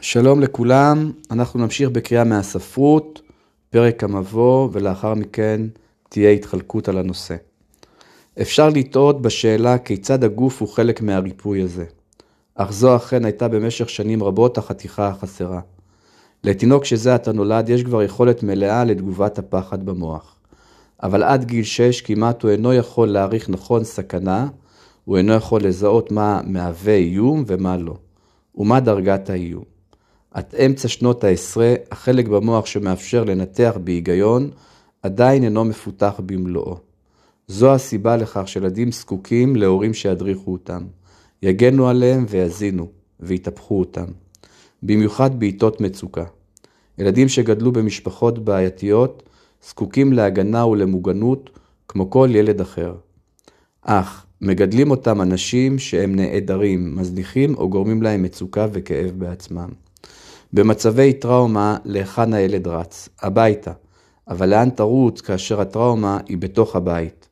שלום לכולם, אנחנו נמשיך בקריאה מהספרות, פרק המבוא, ולאחר מכן תהיה התחלקות על הנושא. אפשר לטעות בשאלה כיצד הגוף הוא חלק מהריפוי הזה, אך זו אכן הייתה במשך שנים רבות החתיכה החסרה. לתינוק שזה עתה נולד יש כבר יכולת מלאה לתגובת הפחד במוח. אבל עד גיל 6 כמעט הוא אינו יכול להעריך נכון סכנה, הוא אינו יכול לזהות מה מהווה איום ומה לא, ומה דרגת האיום. עד אמצע שנות העשרה, החלק במוח שמאפשר לנתח בהיגיון עדיין אינו מפותח במלואו. זו הסיבה לכך שילדים זקוקים להורים שידריכו אותם, יגנו עליהם ויזינו, ויטפחו אותם. במיוחד בעיתות מצוקה. ילדים שגדלו במשפחות בעייתיות זקוקים להגנה ולמוגנות כמו כל ילד אחר. אך מגדלים אותם אנשים שהם נעדרים, מזניחים או גורמים להם מצוקה וכאב בעצמם. במצבי טראומה, להיכן הילד רץ? הביתה. אבל לאן תרוץ כאשר הטראומה היא בתוך הבית?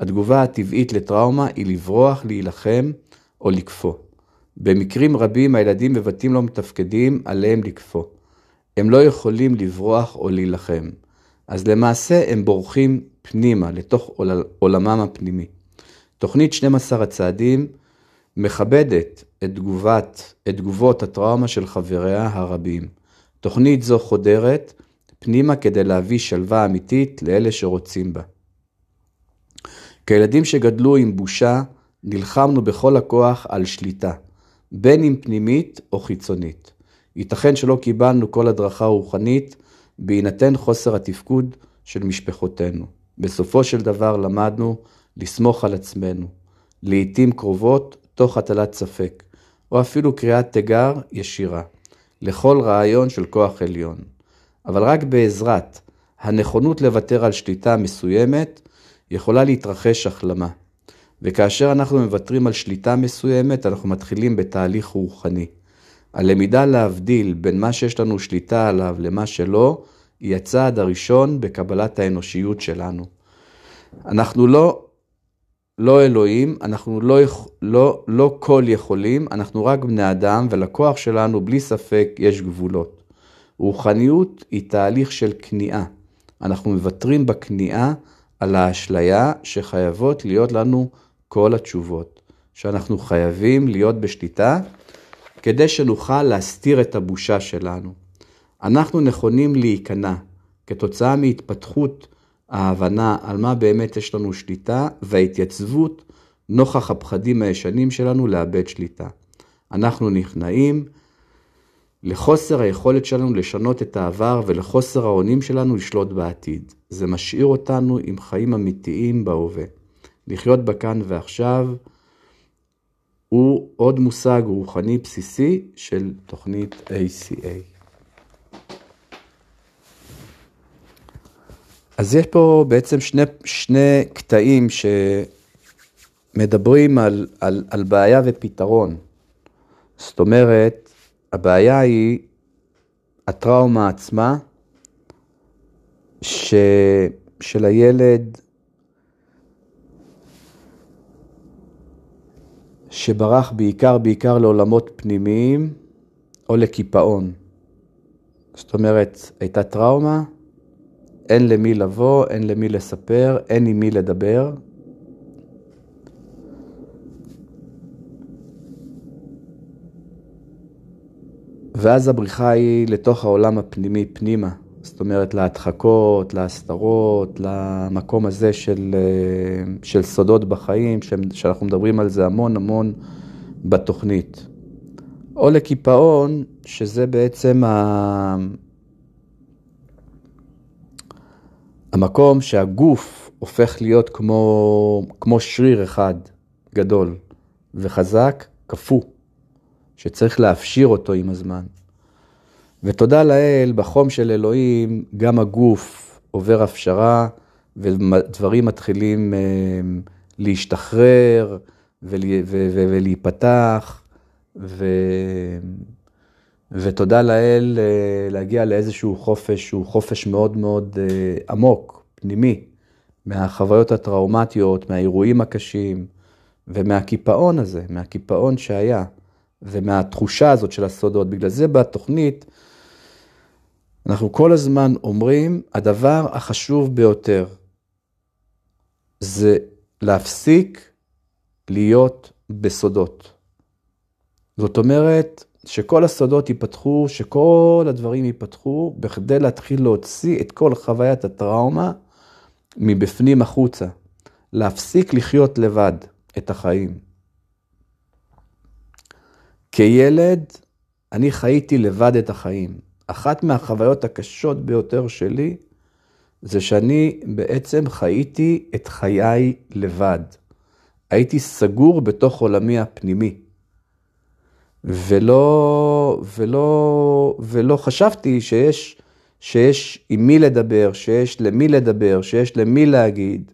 התגובה הטבעית לטראומה היא לברוח, להילחם או לקפוא. במקרים רבים הילדים בבתים לא מתפקדים, עליהם לקפוא. הם לא יכולים לברוח או להילחם. אז למעשה הם בורחים פנימה, לתוך עולמם הפנימי. תוכנית 12 הצעדים מכבדת את, תגובת, את תגובות הטראומה של חבריה הרבים. תוכנית זו חודרת פנימה כדי להביא שלווה אמיתית לאלה שרוצים בה. כילדים שגדלו עם בושה, נלחמנו בכל הכוח על שליטה, בין אם פנימית או חיצונית. ייתכן שלא קיבלנו כל הדרכה רוחנית בהינתן חוסר התפקוד של משפחותינו. בסופו של דבר למדנו לסמוך על עצמנו, לעתים קרובות תוך הטלת ספק, או אפילו קריאת תיגר ישירה, לכל רעיון של כוח עליון. אבל רק בעזרת הנכונות לוותר על שליטה מסוימת, יכולה להתרחש החלמה. וכאשר אנחנו מוותרים על שליטה מסוימת, אנחנו מתחילים בתהליך רוחני. הלמידה להבדיל בין מה שיש לנו שליטה עליו למה שלא, היא הצעד הראשון בקבלת האנושיות שלנו. אנחנו לא, לא אלוהים, אנחנו לא, לא, לא כל יכולים, אנחנו רק בני אדם, ולכוח שלנו בלי ספק יש גבולות. רוחניות היא תהליך של כניעה. אנחנו מוותרים בכניעה על האשליה שחייבות להיות לנו כל התשובות, שאנחנו חייבים להיות בשליטה כדי שנוכל להסתיר את הבושה שלנו. אנחנו נכונים להיכנע כתוצאה מהתפתחות ההבנה על מה באמת יש לנו שליטה וההתייצבות נוכח הפחדים הישנים שלנו לאבד שליטה. אנחנו נכנעים לחוסר היכולת שלנו לשנות את העבר ולחוסר האונים שלנו לשלוט בעתיד. זה משאיר אותנו עם חיים אמיתיים בהווה. לחיות בכאן ועכשיו הוא עוד מושג רוחני בסיסי של תוכנית ACA. אז יש פה בעצם שני, שני קטעים שמדברים על, על, על בעיה ופתרון. זאת אומרת, הבעיה היא הטראומה עצמה, ש, של הילד שברח בעיקר בעיקר לעולמות פנימיים או לקיפאון. זאת אומרת, הייתה טראומה, אין למי לבוא, אין למי לספר, אין עם מי לדבר. ואז הבריחה היא לתוך העולם הפנימי פנימה. זאת אומרת, להדחקות, להסתרות, למקום הזה של, אה, של סודות בחיים, שאנחנו מדברים על זה המון המון בתוכנית. או לקיפאון, שזה בעצם ה... המקום שהגוף הופך להיות כמו, כמו שריר אחד גדול וחזק, קפוא, שצריך להפשיר אותו עם הזמן. ותודה לאל, בחום של אלוהים, גם הגוף עובר הפשרה, ודברים מתחילים אה, להשתחרר ולהיפתח, ו... ותודה לאל אה, להגיע לאיזשהו חופש שהוא חופש מאוד מאוד אה, עמוק, פנימי, מהחוויות הטראומטיות, מהאירועים הקשים ומהקיפאון הזה, מהקיפאון שהיה. ומהתחושה הזאת של הסודות. בגלל זה בתוכנית אנחנו כל הזמן אומרים, הדבר החשוב ביותר זה להפסיק להיות בסודות. זאת אומרת, שכל הסודות ייפתחו, שכל הדברים ייפתחו, בכדי להתחיל להוציא את כל חוויית הטראומה מבפנים החוצה. להפסיק לחיות לבד את החיים. כילד, אני חייתי לבד את החיים. אחת מהחוויות הקשות ביותר שלי, זה שאני בעצם חייתי את חיי לבד. הייתי סגור בתוך עולמי הפנימי. ולא, ולא, ולא חשבתי שיש, שיש עם מי לדבר, שיש למי לדבר, שיש למי להגיד,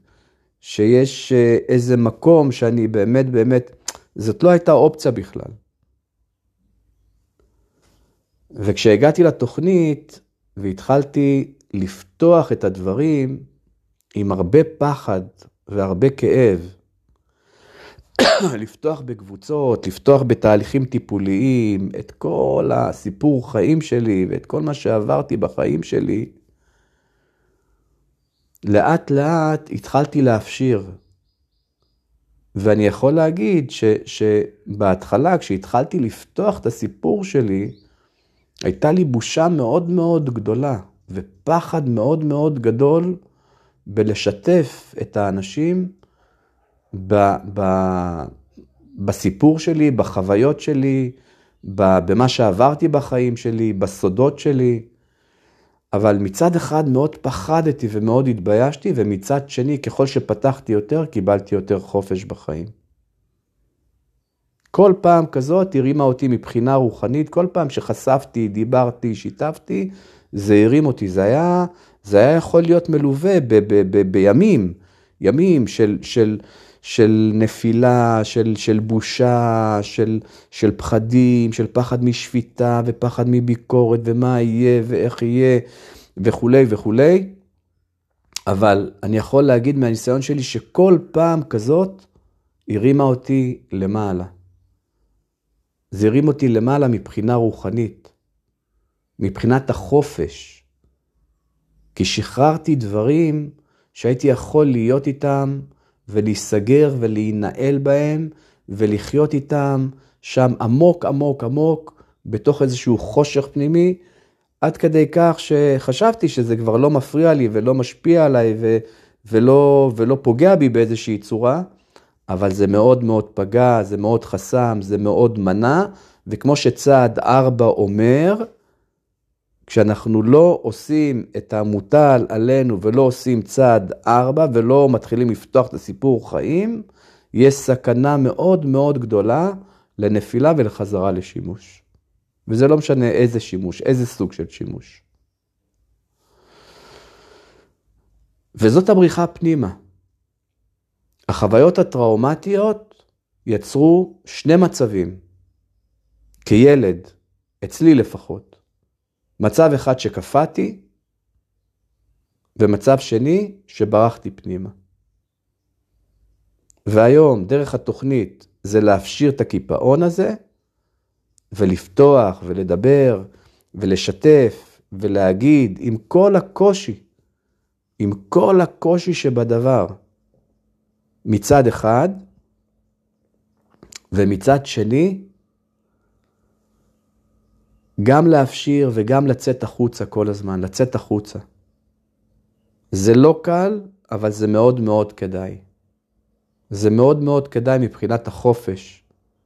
שיש אה, איזה מקום שאני באמת, באמת, זאת לא הייתה אופציה בכלל. וכשהגעתי לתוכנית והתחלתי לפתוח את הדברים עם הרבה פחד והרבה כאב, לפתוח בקבוצות, לפתוח בתהליכים טיפוליים, את כל הסיפור חיים שלי ואת כל מה שעברתי בחיים שלי, לאט לאט התחלתי להפשיר. ואני יכול להגיד ש, שבהתחלה, כשהתחלתי לפתוח את הסיפור שלי, הייתה לי בושה מאוד מאוד גדולה ופחד מאוד מאוד גדול בלשתף את האנשים ב, ב, בסיפור שלי, בחוויות שלי, במה שעברתי בחיים שלי, בסודות שלי. אבל מצד אחד מאוד פחדתי ומאוד התביישתי, ומצד שני, ככל שפתחתי יותר, קיבלתי יותר חופש בחיים. כל פעם כזאת הרימה אותי מבחינה רוחנית, כל פעם שחשפתי, דיברתי, שיתפתי, זה הרים אותי. זה היה, זה היה יכול להיות מלווה ב, ב, ב, בימים, ימים של, של, של נפילה, של, של בושה, של, של פחדים, של פחד משפיטה ופחד מביקורת ומה יהיה ואיך יהיה וכולי וכולי. אבל אני יכול להגיד מהניסיון שלי שכל פעם כזאת הרימה אותי למעלה. זה הרים אותי למעלה מבחינה רוחנית, מבחינת החופש. כי שחררתי דברים שהייתי יכול להיות איתם ולהיסגר ולהינעל בהם ולחיות איתם שם עמוק עמוק עמוק בתוך איזשהו חושך פנימי, עד כדי כך שחשבתי שזה כבר לא מפריע לי ולא משפיע עליי ו- ולא, ולא פוגע בי באיזושהי צורה, אבל זה מאוד מאוד פגע, זה מאוד חסם, זה מאוד מנע, וכמו שצעד ארבע אומר, כשאנחנו לא עושים את המוטל עלינו ולא עושים צעד ארבע ולא מתחילים לפתוח את הסיפור חיים, יש סכנה מאוד מאוד גדולה לנפילה ולחזרה לשימוש. וזה לא משנה איזה שימוש, איזה סוג של שימוש. וזאת הבריחה פנימה. החוויות הטראומטיות יצרו שני מצבים. כילד, אצלי לפחות, מצב אחד שקפאתי, ומצב שני שברחתי פנימה. והיום, דרך התוכנית, זה להפשיר את הקיפאון הזה, ולפתוח ולדבר ולשתף ולהגיד עם כל הקושי, עם כל הקושי שבדבר, מצד אחד, ומצד שני, גם להפשיר וגם לצאת החוצה כל הזמן, לצאת החוצה. זה לא קל, אבל זה מאוד מאוד כדאי. זה מאוד מאוד כדאי מבחינת החופש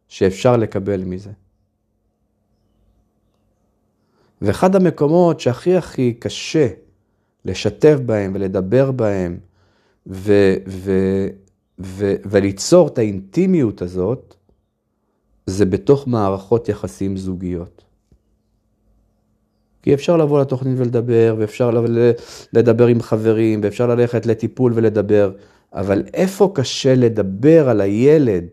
שאפשר לקבל מזה. ואחד המקומות שהכי הכי קשה לשתף בהם ולדבר בהם ו- ו- ו- וליצור את האינטימיות הזאת, זה בתוך מערכות יחסים זוגיות. כי אפשר לבוא לתוכנית ולדבר, ואפשר לדבר עם חברים, ואפשר ללכת לטיפול ולדבר, אבל איפה קשה לדבר על הילד,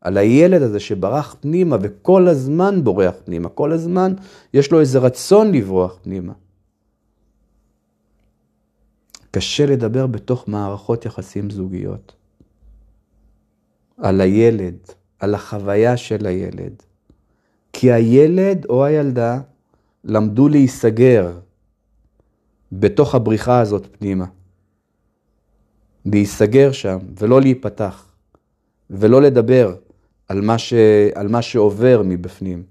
על הילד הזה שברח פנימה וכל הזמן בורח פנימה, כל הזמן יש לו איזה רצון לברוח פנימה. קשה לדבר בתוך מערכות יחסים זוגיות. על הילד, על החוויה של הילד. כי הילד או הילדה למדו להיסגר בתוך הבריחה הזאת פנימה. להיסגר שם ולא להיפתח ולא לדבר על מה, ש... על מה שעובר מבפנים.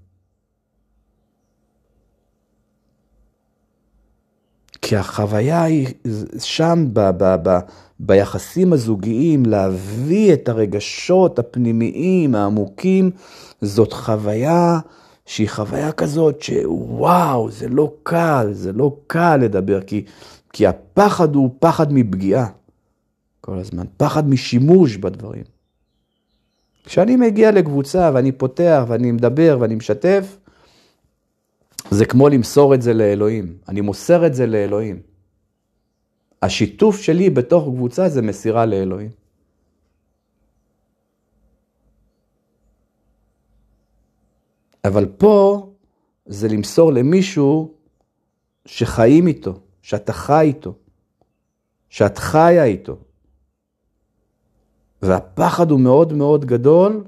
כי החוויה היא שם, ב, ב, ב, ביחסים הזוגיים, להביא את הרגשות הפנימיים, העמוקים, זאת חוויה שהיא חוויה כזאת שוואו, זה לא קל, זה לא קל לדבר, כי, כי הפחד הוא פחד מפגיעה כל הזמן, פחד משימוש בדברים. כשאני מגיע לקבוצה ואני פותח ואני מדבר ואני משתף, זה כמו למסור את זה לאלוהים. אני מוסר את זה לאלוהים. השיתוף שלי בתוך קבוצה זה מסירה לאלוהים. אבל פה זה למסור למישהו שחיים איתו, שאתה חי איתו, שאת חיה איתו. והפחד הוא מאוד מאוד גדול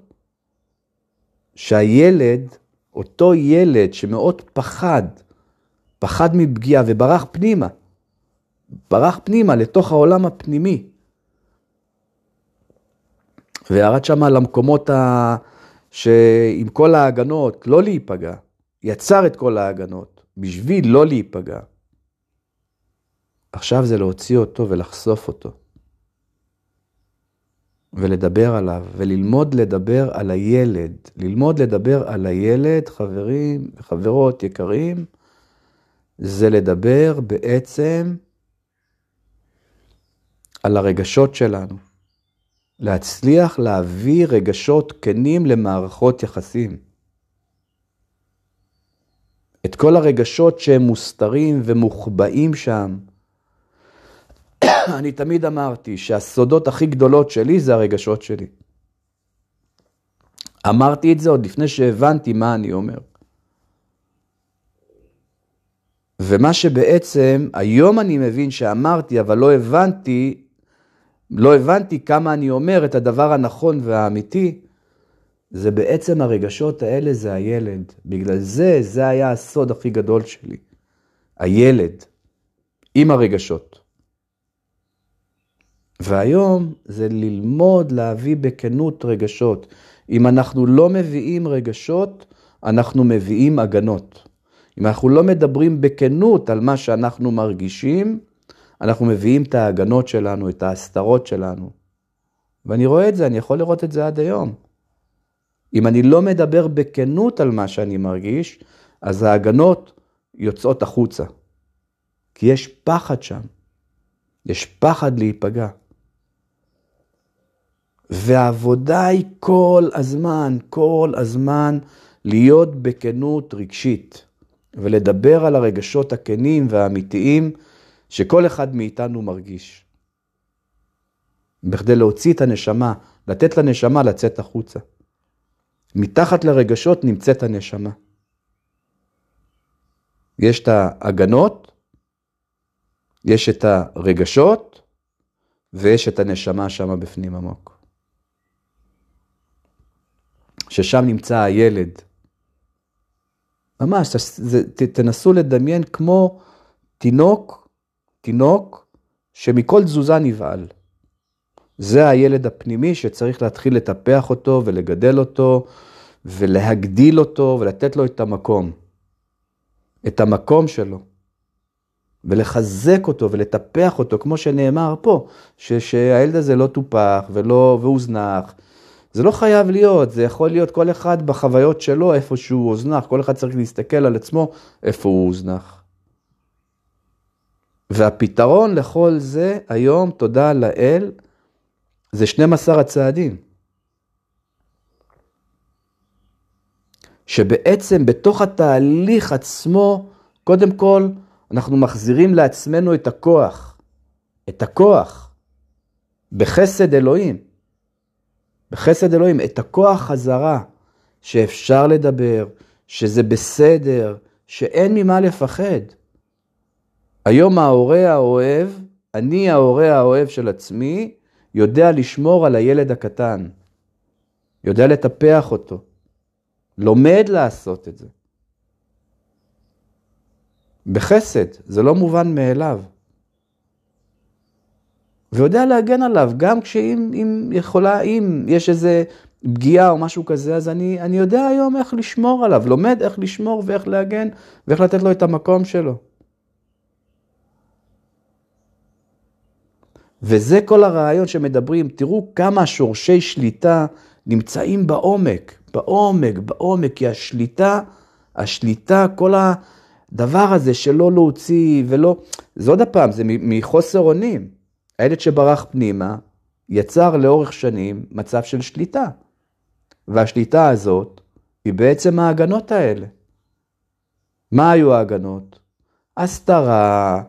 שהילד אותו ילד שמאוד פחד, פחד מפגיעה וברח פנימה, ברח פנימה לתוך העולם הפנימי. וירד שם למקומות ה... שעם כל ההגנות, לא להיפגע, יצר את כל ההגנות בשביל לא להיפגע. עכשיו זה להוציא אותו ולחשוף אותו. ולדבר עליו, וללמוד לדבר על הילד. ללמוד לדבר על הילד, חברים וחברות יקרים, זה לדבר בעצם על הרגשות שלנו. להצליח להביא רגשות כנים למערכות יחסים. את כל הרגשות שהם מוסתרים ומוחבאים שם, אני תמיד אמרתי שהסודות הכי גדולות שלי זה הרגשות שלי. אמרתי את זה עוד לפני שהבנתי מה אני אומר. ומה שבעצם היום אני מבין שאמרתי, אבל לא הבנתי, לא הבנתי כמה אני אומר את הדבר הנכון והאמיתי, זה בעצם הרגשות האלה זה הילד. בגלל זה, זה היה הסוד הכי גדול שלי. הילד, עם הרגשות. והיום זה ללמוד להביא בכנות רגשות. אם אנחנו לא מביאים רגשות, אנחנו מביאים הגנות. אם אנחנו לא מדברים בכנות על מה שאנחנו מרגישים, אנחנו מביאים את ההגנות שלנו, את ההסתרות שלנו. ואני רואה את זה, אני יכול לראות את זה עד היום. אם אני לא מדבר בכנות על מה שאני מרגיש, אז ההגנות יוצאות החוצה. כי יש פחד שם. יש פחד להיפגע. והעבודה היא כל הזמן, כל הזמן להיות בכנות רגשית ולדבר על הרגשות הכנים והאמיתיים שכל אחד מאיתנו מרגיש. בכדי להוציא את הנשמה, לתת לנשמה לצאת החוצה. מתחת לרגשות נמצאת הנשמה. יש את ההגנות, יש את הרגשות, ויש את הנשמה שמה בפנים עמוק. ששם נמצא הילד. ממש, תנסו לדמיין כמו תינוק, תינוק שמכל תזוזה נבהל. זה הילד הפנימי שצריך להתחיל לטפח אותו ולגדל אותו ולהגדיל אותו ולתת לו את המקום. את המקום שלו. ולחזק אותו ולטפח אותו, כמו שנאמר פה, ש- שהילד הזה לא טופח ולא, והוזנח, זה לא חייב להיות, זה יכול להיות כל אחד בחוויות שלו, איפה שהוא הוזנח, כל אחד צריך להסתכל על עצמו, איפה הוא הוזנח. והפתרון לכל זה היום, תודה לאל, זה 12 הצעדים. שבעצם בתוך התהליך עצמו, קודם כל, אנחנו מחזירים לעצמנו את הכוח, את הכוח, בחסד אלוהים. בחסד אלוהים, את הכוח חזרה, שאפשר לדבר, שזה בסדר, שאין ממה לפחד. היום ההורה האוהב, אני ההורה האוהב של עצמי, יודע לשמור על הילד הקטן, יודע לטפח אותו, לומד לעשות את זה. בחסד, זה לא מובן מאליו. ויודע להגן עליו, גם כשאם אם יכולה, אם יש איזה פגיעה או משהו כזה, אז אני, אני יודע היום איך לשמור עליו, לומד איך לשמור ואיך להגן ואיך לתת לו את המקום שלו. וזה כל הרעיון שמדברים, תראו כמה שורשי שליטה נמצאים בעומק, בעומק, בעומק, כי השליטה, השליטה, כל הדבר הזה שלא להוציא ולא, זה עוד הפעם, זה מחוסר אונים. הילד שברח פנימה, יצר לאורך שנים מצב של שליטה. והשליטה הזאת היא בעצם ההגנות האלה. מה היו ההגנות? הסתרה,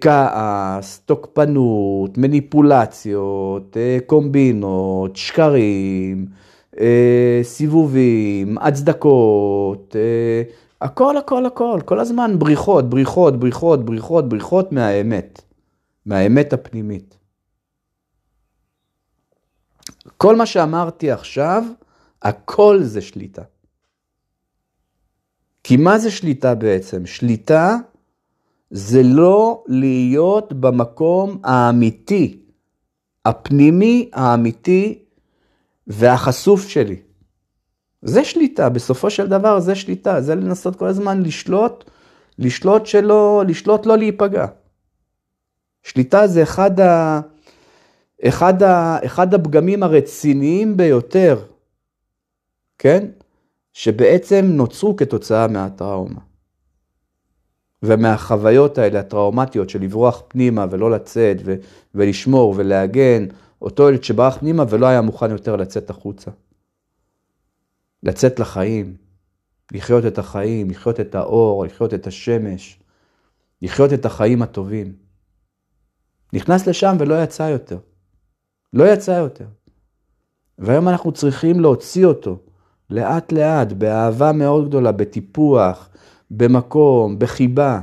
כעס, תוקפנות, מניפולציות, אה, קומבינות, שקרים, אה, סיבובים, הצדקות, הכל, הכל, הכל, כל הזמן בריחות, בריחות, בריחות, בריחות, בריחות מהאמת, מהאמת הפנימית. כל מה שאמרתי עכשיו, הכל זה שליטה. כי מה זה שליטה בעצם? שליטה זה לא להיות במקום האמיתי, הפנימי האמיתי והחשוף שלי. זה שליטה, בסופו של דבר זה שליטה, זה לנסות כל הזמן לשלוט, לשלוט שלא, לשלוט לא להיפגע. שליטה זה אחד, ה, אחד, ה, אחד הפגמים הרציניים ביותר, כן? שבעצם נוצרו כתוצאה מהטראומה. ומהחוויות האלה, הטראומטיות של לברוח פנימה ולא לצאת ו- ולשמור ולהגן, אותו ילד שברח פנימה ולא היה מוכן יותר לצאת החוצה. לצאת לחיים, לחיות את החיים, לחיות את האור, לחיות את השמש, לחיות את החיים הטובים. נכנס לשם ולא יצא יותר. לא יצא יותר. והיום אנחנו צריכים להוציא אותו לאט לאט, באהבה מאוד גדולה, בטיפוח, במקום, בחיבה,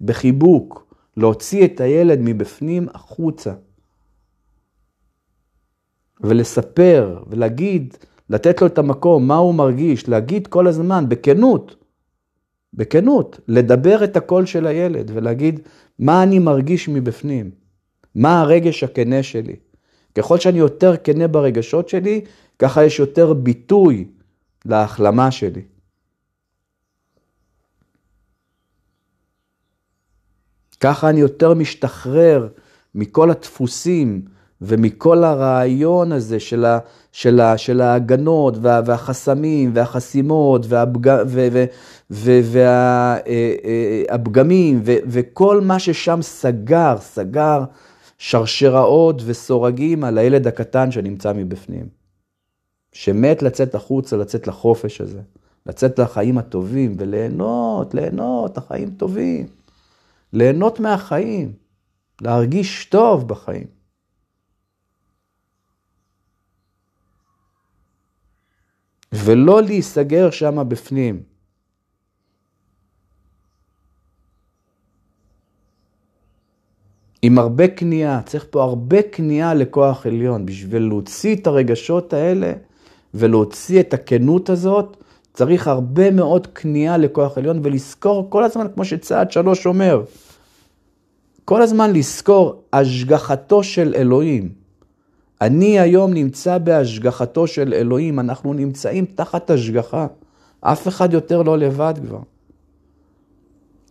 בחיבוק, להוציא את הילד מבפנים החוצה. ולספר ולהגיד, לתת לו את המקום, מה הוא מרגיש, להגיד כל הזמן, בכנות, בכנות, לדבר את הקול של הילד ולהגיד מה אני מרגיש מבפנים, מה הרגש הכנה שלי. ככל שאני יותר כנה ברגשות שלי, ככה יש יותר ביטוי להחלמה שלי. ככה אני יותר משתחרר מכל הדפוסים ומכל הרעיון הזה של, ה, של, ה, של ההגנות וה, והחסמים והחסימות והפגמים וכל מה ששם סגר, סגר שרשראות וסורגים על הילד הקטן שנמצא מבפנים. שמת לצאת החוצה, לצאת לחופש הזה, לצאת לחיים הטובים וליהנות, ליהנות, החיים טובים. ליהנות מהחיים, להרגיש טוב בחיים. ולא להיסגר שם בפנים. עם הרבה כניעה, צריך פה הרבה כניעה לכוח עליון. בשביל להוציא את הרגשות האלה ולהוציא את הכנות הזאת, צריך הרבה מאוד כניעה לכוח עליון ולזכור כל הזמן, כמו שצעד שלוש אומר, כל הזמן לזכור השגחתו של אלוהים. אני היום נמצא בהשגחתו של אלוהים, אנחנו נמצאים תחת השגחה. אף אחד יותר לא לבד כבר.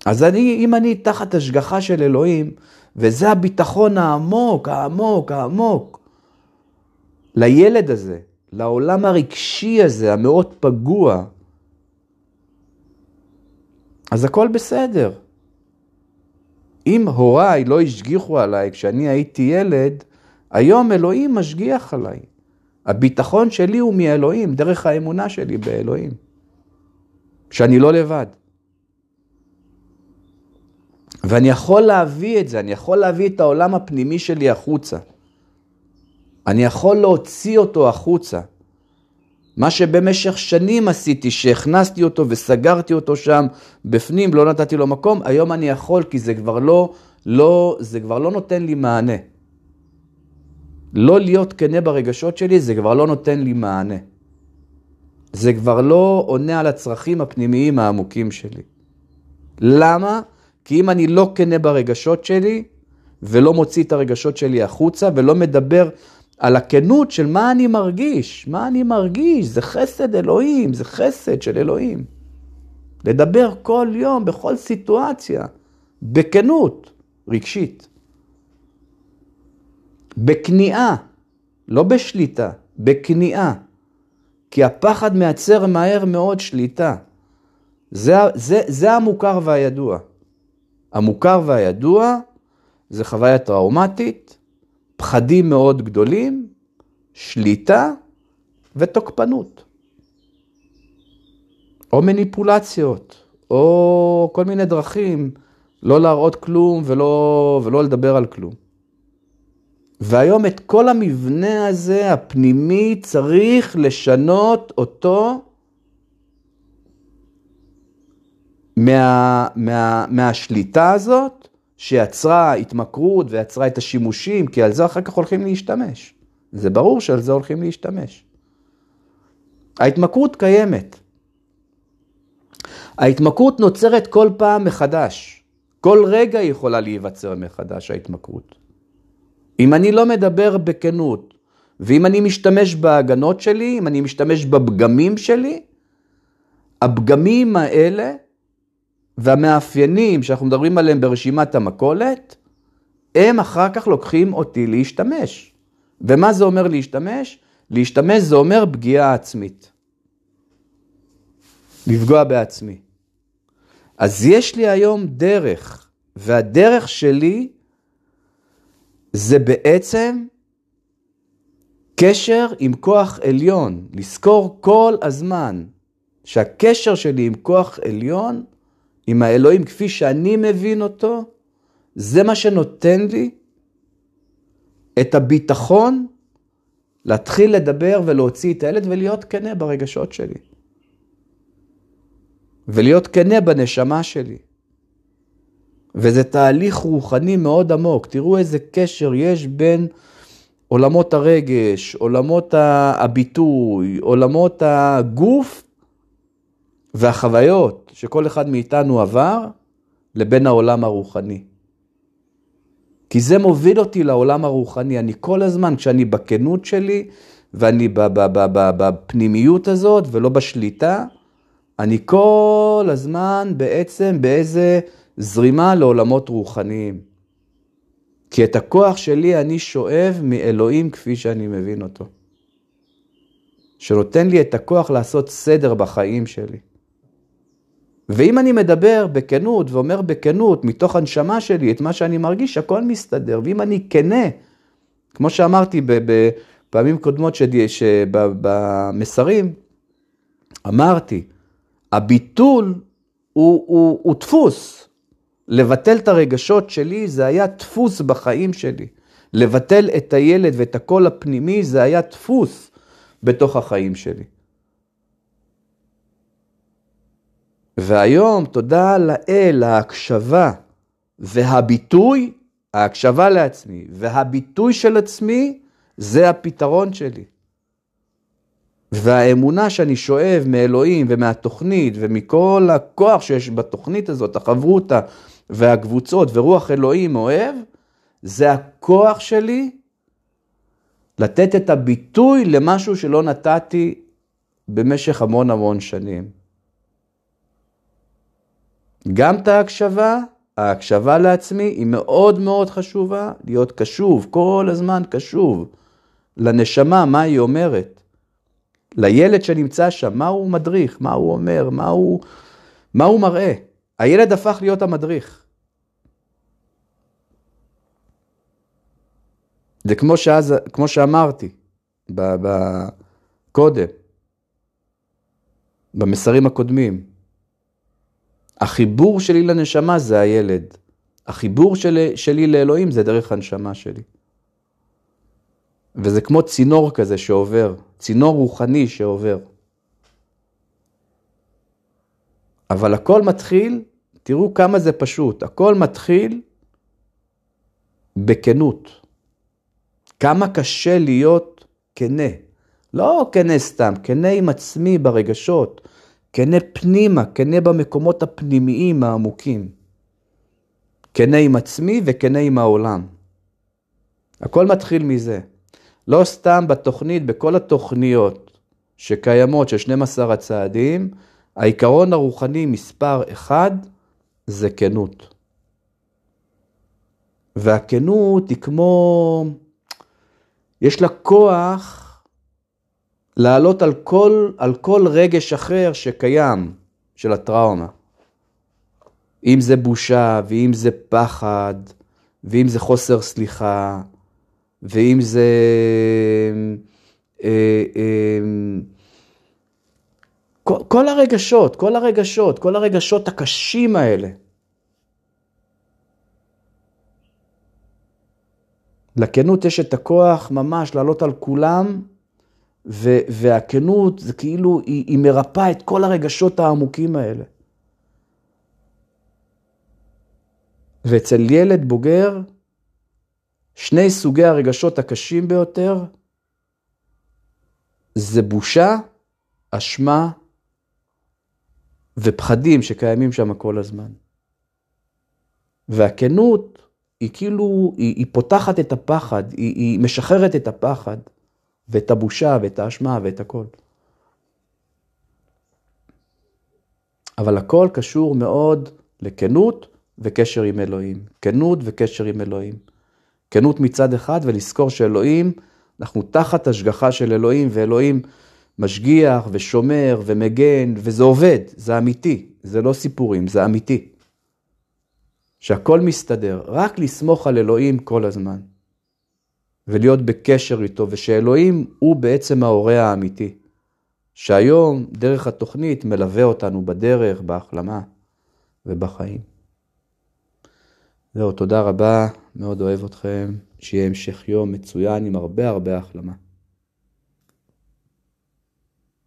אז אני, אם אני תחת השגחה של אלוהים, וזה הביטחון העמוק, העמוק, העמוק, לילד הזה, לעולם הרגשי הזה, המאוד פגוע, אז הכל בסדר. אם הוריי לא השגיחו עליי כשאני הייתי ילד, היום אלוהים משגיח עליי. הביטחון שלי הוא מאלוהים, דרך האמונה שלי באלוהים. שאני לא לבד. ואני יכול להביא את זה, אני יכול להביא את העולם הפנימי שלי החוצה. אני יכול להוציא אותו החוצה. מה שבמשך שנים עשיתי, שהכנסתי אותו וסגרתי אותו שם בפנים, לא נתתי לו מקום, היום אני יכול כי זה כבר לא, לא, זה כבר לא נותן לי מענה. לא להיות כנה ברגשות שלי, זה כבר לא נותן לי מענה. זה כבר לא עונה על הצרכים הפנימיים העמוקים שלי. למה? כי אם אני לא כנה ברגשות שלי, ולא מוציא את הרגשות שלי החוצה, ולא מדבר על הכנות של מה אני מרגיש, מה אני מרגיש, זה חסד אלוהים, זה חסד של אלוהים. לדבר כל יום, בכל סיטואציה, בכנות רגשית. בכניעה, לא בשליטה, בכניעה. כי הפחד מייצר מהר מאוד שליטה. זה, זה, זה המוכר והידוע. המוכר והידוע זה חוויה טראומטית, פחדים מאוד גדולים, שליטה ותוקפנות. או מניפולציות, או כל מיני דרכים לא להראות כלום ולא, ולא לדבר על כלום. והיום את כל המבנה הזה, הפנימי, צריך לשנות אותו מה, מה, מהשליטה הזאת, שיצרה התמכרות ויצרה את השימושים, כי על זה אחר כך הולכים להשתמש. זה ברור שעל זה הולכים להשתמש. ההתמכרות קיימת. ההתמכרות נוצרת כל פעם מחדש. כל רגע יכולה להיווצר מחדש, ההתמכרות. אם אני לא מדבר בכנות, ואם אני משתמש בהגנות שלי, אם אני משתמש בפגמים שלי, הפגמים האלה והמאפיינים שאנחנו מדברים עליהם ברשימת המכולת, הם אחר כך לוקחים אותי להשתמש. ומה זה אומר להשתמש? להשתמש זה אומר פגיעה עצמית. לפגוע בעצמי. אז יש לי היום דרך, והדרך שלי זה בעצם קשר עם כוח עליון, לזכור כל הזמן שהקשר שלי עם כוח עליון, עם האלוהים כפי שאני מבין אותו, זה מה שנותן לי את הביטחון להתחיל לדבר ולהוציא את הילד ולהיות כנה ברגשות שלי. ולהיות כנה בנשמה שלי. וזה תהליך רוחני מאוד עמוק. תראו איזה קשר יש בין עולמות הרגש, עולמות הביטוי, עולמות הגוף והחוויות שכל אחד מאיתנו עבר, לבין העולם הרוחני. כי זה מוביל אותי לעולם הרוחני. אני כל הזמן, כשאני בכנות שלי, ואני בפנימיות הזאת ולא בשליטה, אני כל הזמן בעצם באיזה זרימה לעולמות רוחניים. כי את הכוח שלי אני שואב מאלוהים כפי שאני מבין אותו. שנותן לי את הכוח לעשות סדר בחיים שלי. ואם אני מדבר בכנות ואומר בכנות, מתוך הנשמה שלי, את מה שאני מרגיש, הכל מסתדר. ואם אני כנה, כמו שאמרתי בפעמים קודמות שבמסרים, אמרתי, הביטול הוא, הוא, הוא דפוס. לבטל את הרגשות שלי זה היה דפוס בחיים שלי. לבטל את הילד ואת הקול הפנימי זה היה דפוס בתוך החיים שלי. והיום, תודה לאל, ההקשבה והביטוי, ההקשבה לעצמי והביטוי של עצמי, זה הפתרון שלי. והאמונה שאני שואב מאלוהים ומהתוכנית ומכל הכוח שיש בתוכנית הזאת, החברותה והקבוצות ורוח אלוהים אוהב, זה הכוח שלי לתת את הביטוי למשהו שלא נתתי במשך המון המון שנים. גם את ההקשבה, ההקשבה לעצמי היא מאוד מאוד חשובה, להיות קשוב, כל הזמן קשוב לנשמה, מה היא אומרת. לילד שנמצא שם, מה הוא מדריך, מה הוא אומר, מה הוא, מה הוא מראה. הילד הפך להיות המדריך. זה כמו, שאז, כמו שאמרתי קודם, במסרים הקודמים. החיבור שלי לנשמה זה הילד. החיבור שלי, שלי לאלוהים זה דרך הנשמה שלי. וזה כמו צינור כזה שעובר, צינור רוחני שעובר. אבל הכל מתחיל, תראו כמה זה פשוט, הכל מתחיל בכנות. כמה קשה להיות כנה, לא כנה סתם, כנה עם עצמי ברגשות, כנה פנימה, כנה במקומות הפנימיים העמוקים. כנה עם עצמי וכנה עם העולם. הכל מתחיל מזה. לא סתם בתוכנית, בכל התוכניות שקיימות של 12 הצעדים, העיקרון הרוחני מספר אחד זה כנות. והכנות היא כמו, יש לה כוח לעלות על כל, על כל רגש אחר שקיים של הטראומה. אם זה בושה, ואם זה פחד, ואם זה חוסר סליחה, ואם זה... אה, אה, כל, כל הרגשות, כל הרגשות, כל הרגשות הקשים האלה. לכנות יש את הכוח ממש לעלות על כולם והכנות זה כאילו, היא, היא מרפאה את כל הרגשות העמוקים האלה. ואצל ילד בוגר, שני סוגי הרגשות הקשים ביותר זה בושה, אשמה ופחדים שקיימים שם כל הזמן. והכנות היא כאילו, היא, היא פותחת את הפחד, היא, היא משחררת את הפחד. ואת הבושה ואת האשמה ואת הכל. אבל הכל קשור מאוד לכנות וקשר עם אלוהים. כנות וקשר עם אלוהים. כנות מצד אחד ולזכור שאלוהים, אנחנו תחת השגחה של אלוהים, ואלוהים משגיח ושומר ומגן, וזה עובד, זה אמיתי, זה לא סיפורים, זה אמיתי. שהכל מסתדר, רק לסמוך על אלוהים כל הזמן. ולהיות בקשר איתו, ושאלוהים הוא בעצם ההורה האמיתי, שהיום דרך התוכנית מלווה אותנו בדרך, בהחלמה ובחיים. זהו, תודה רבה, מאוד אוהב אתכם, שיהיה המשך יום מצוין עם הרבה הרבה החלמה.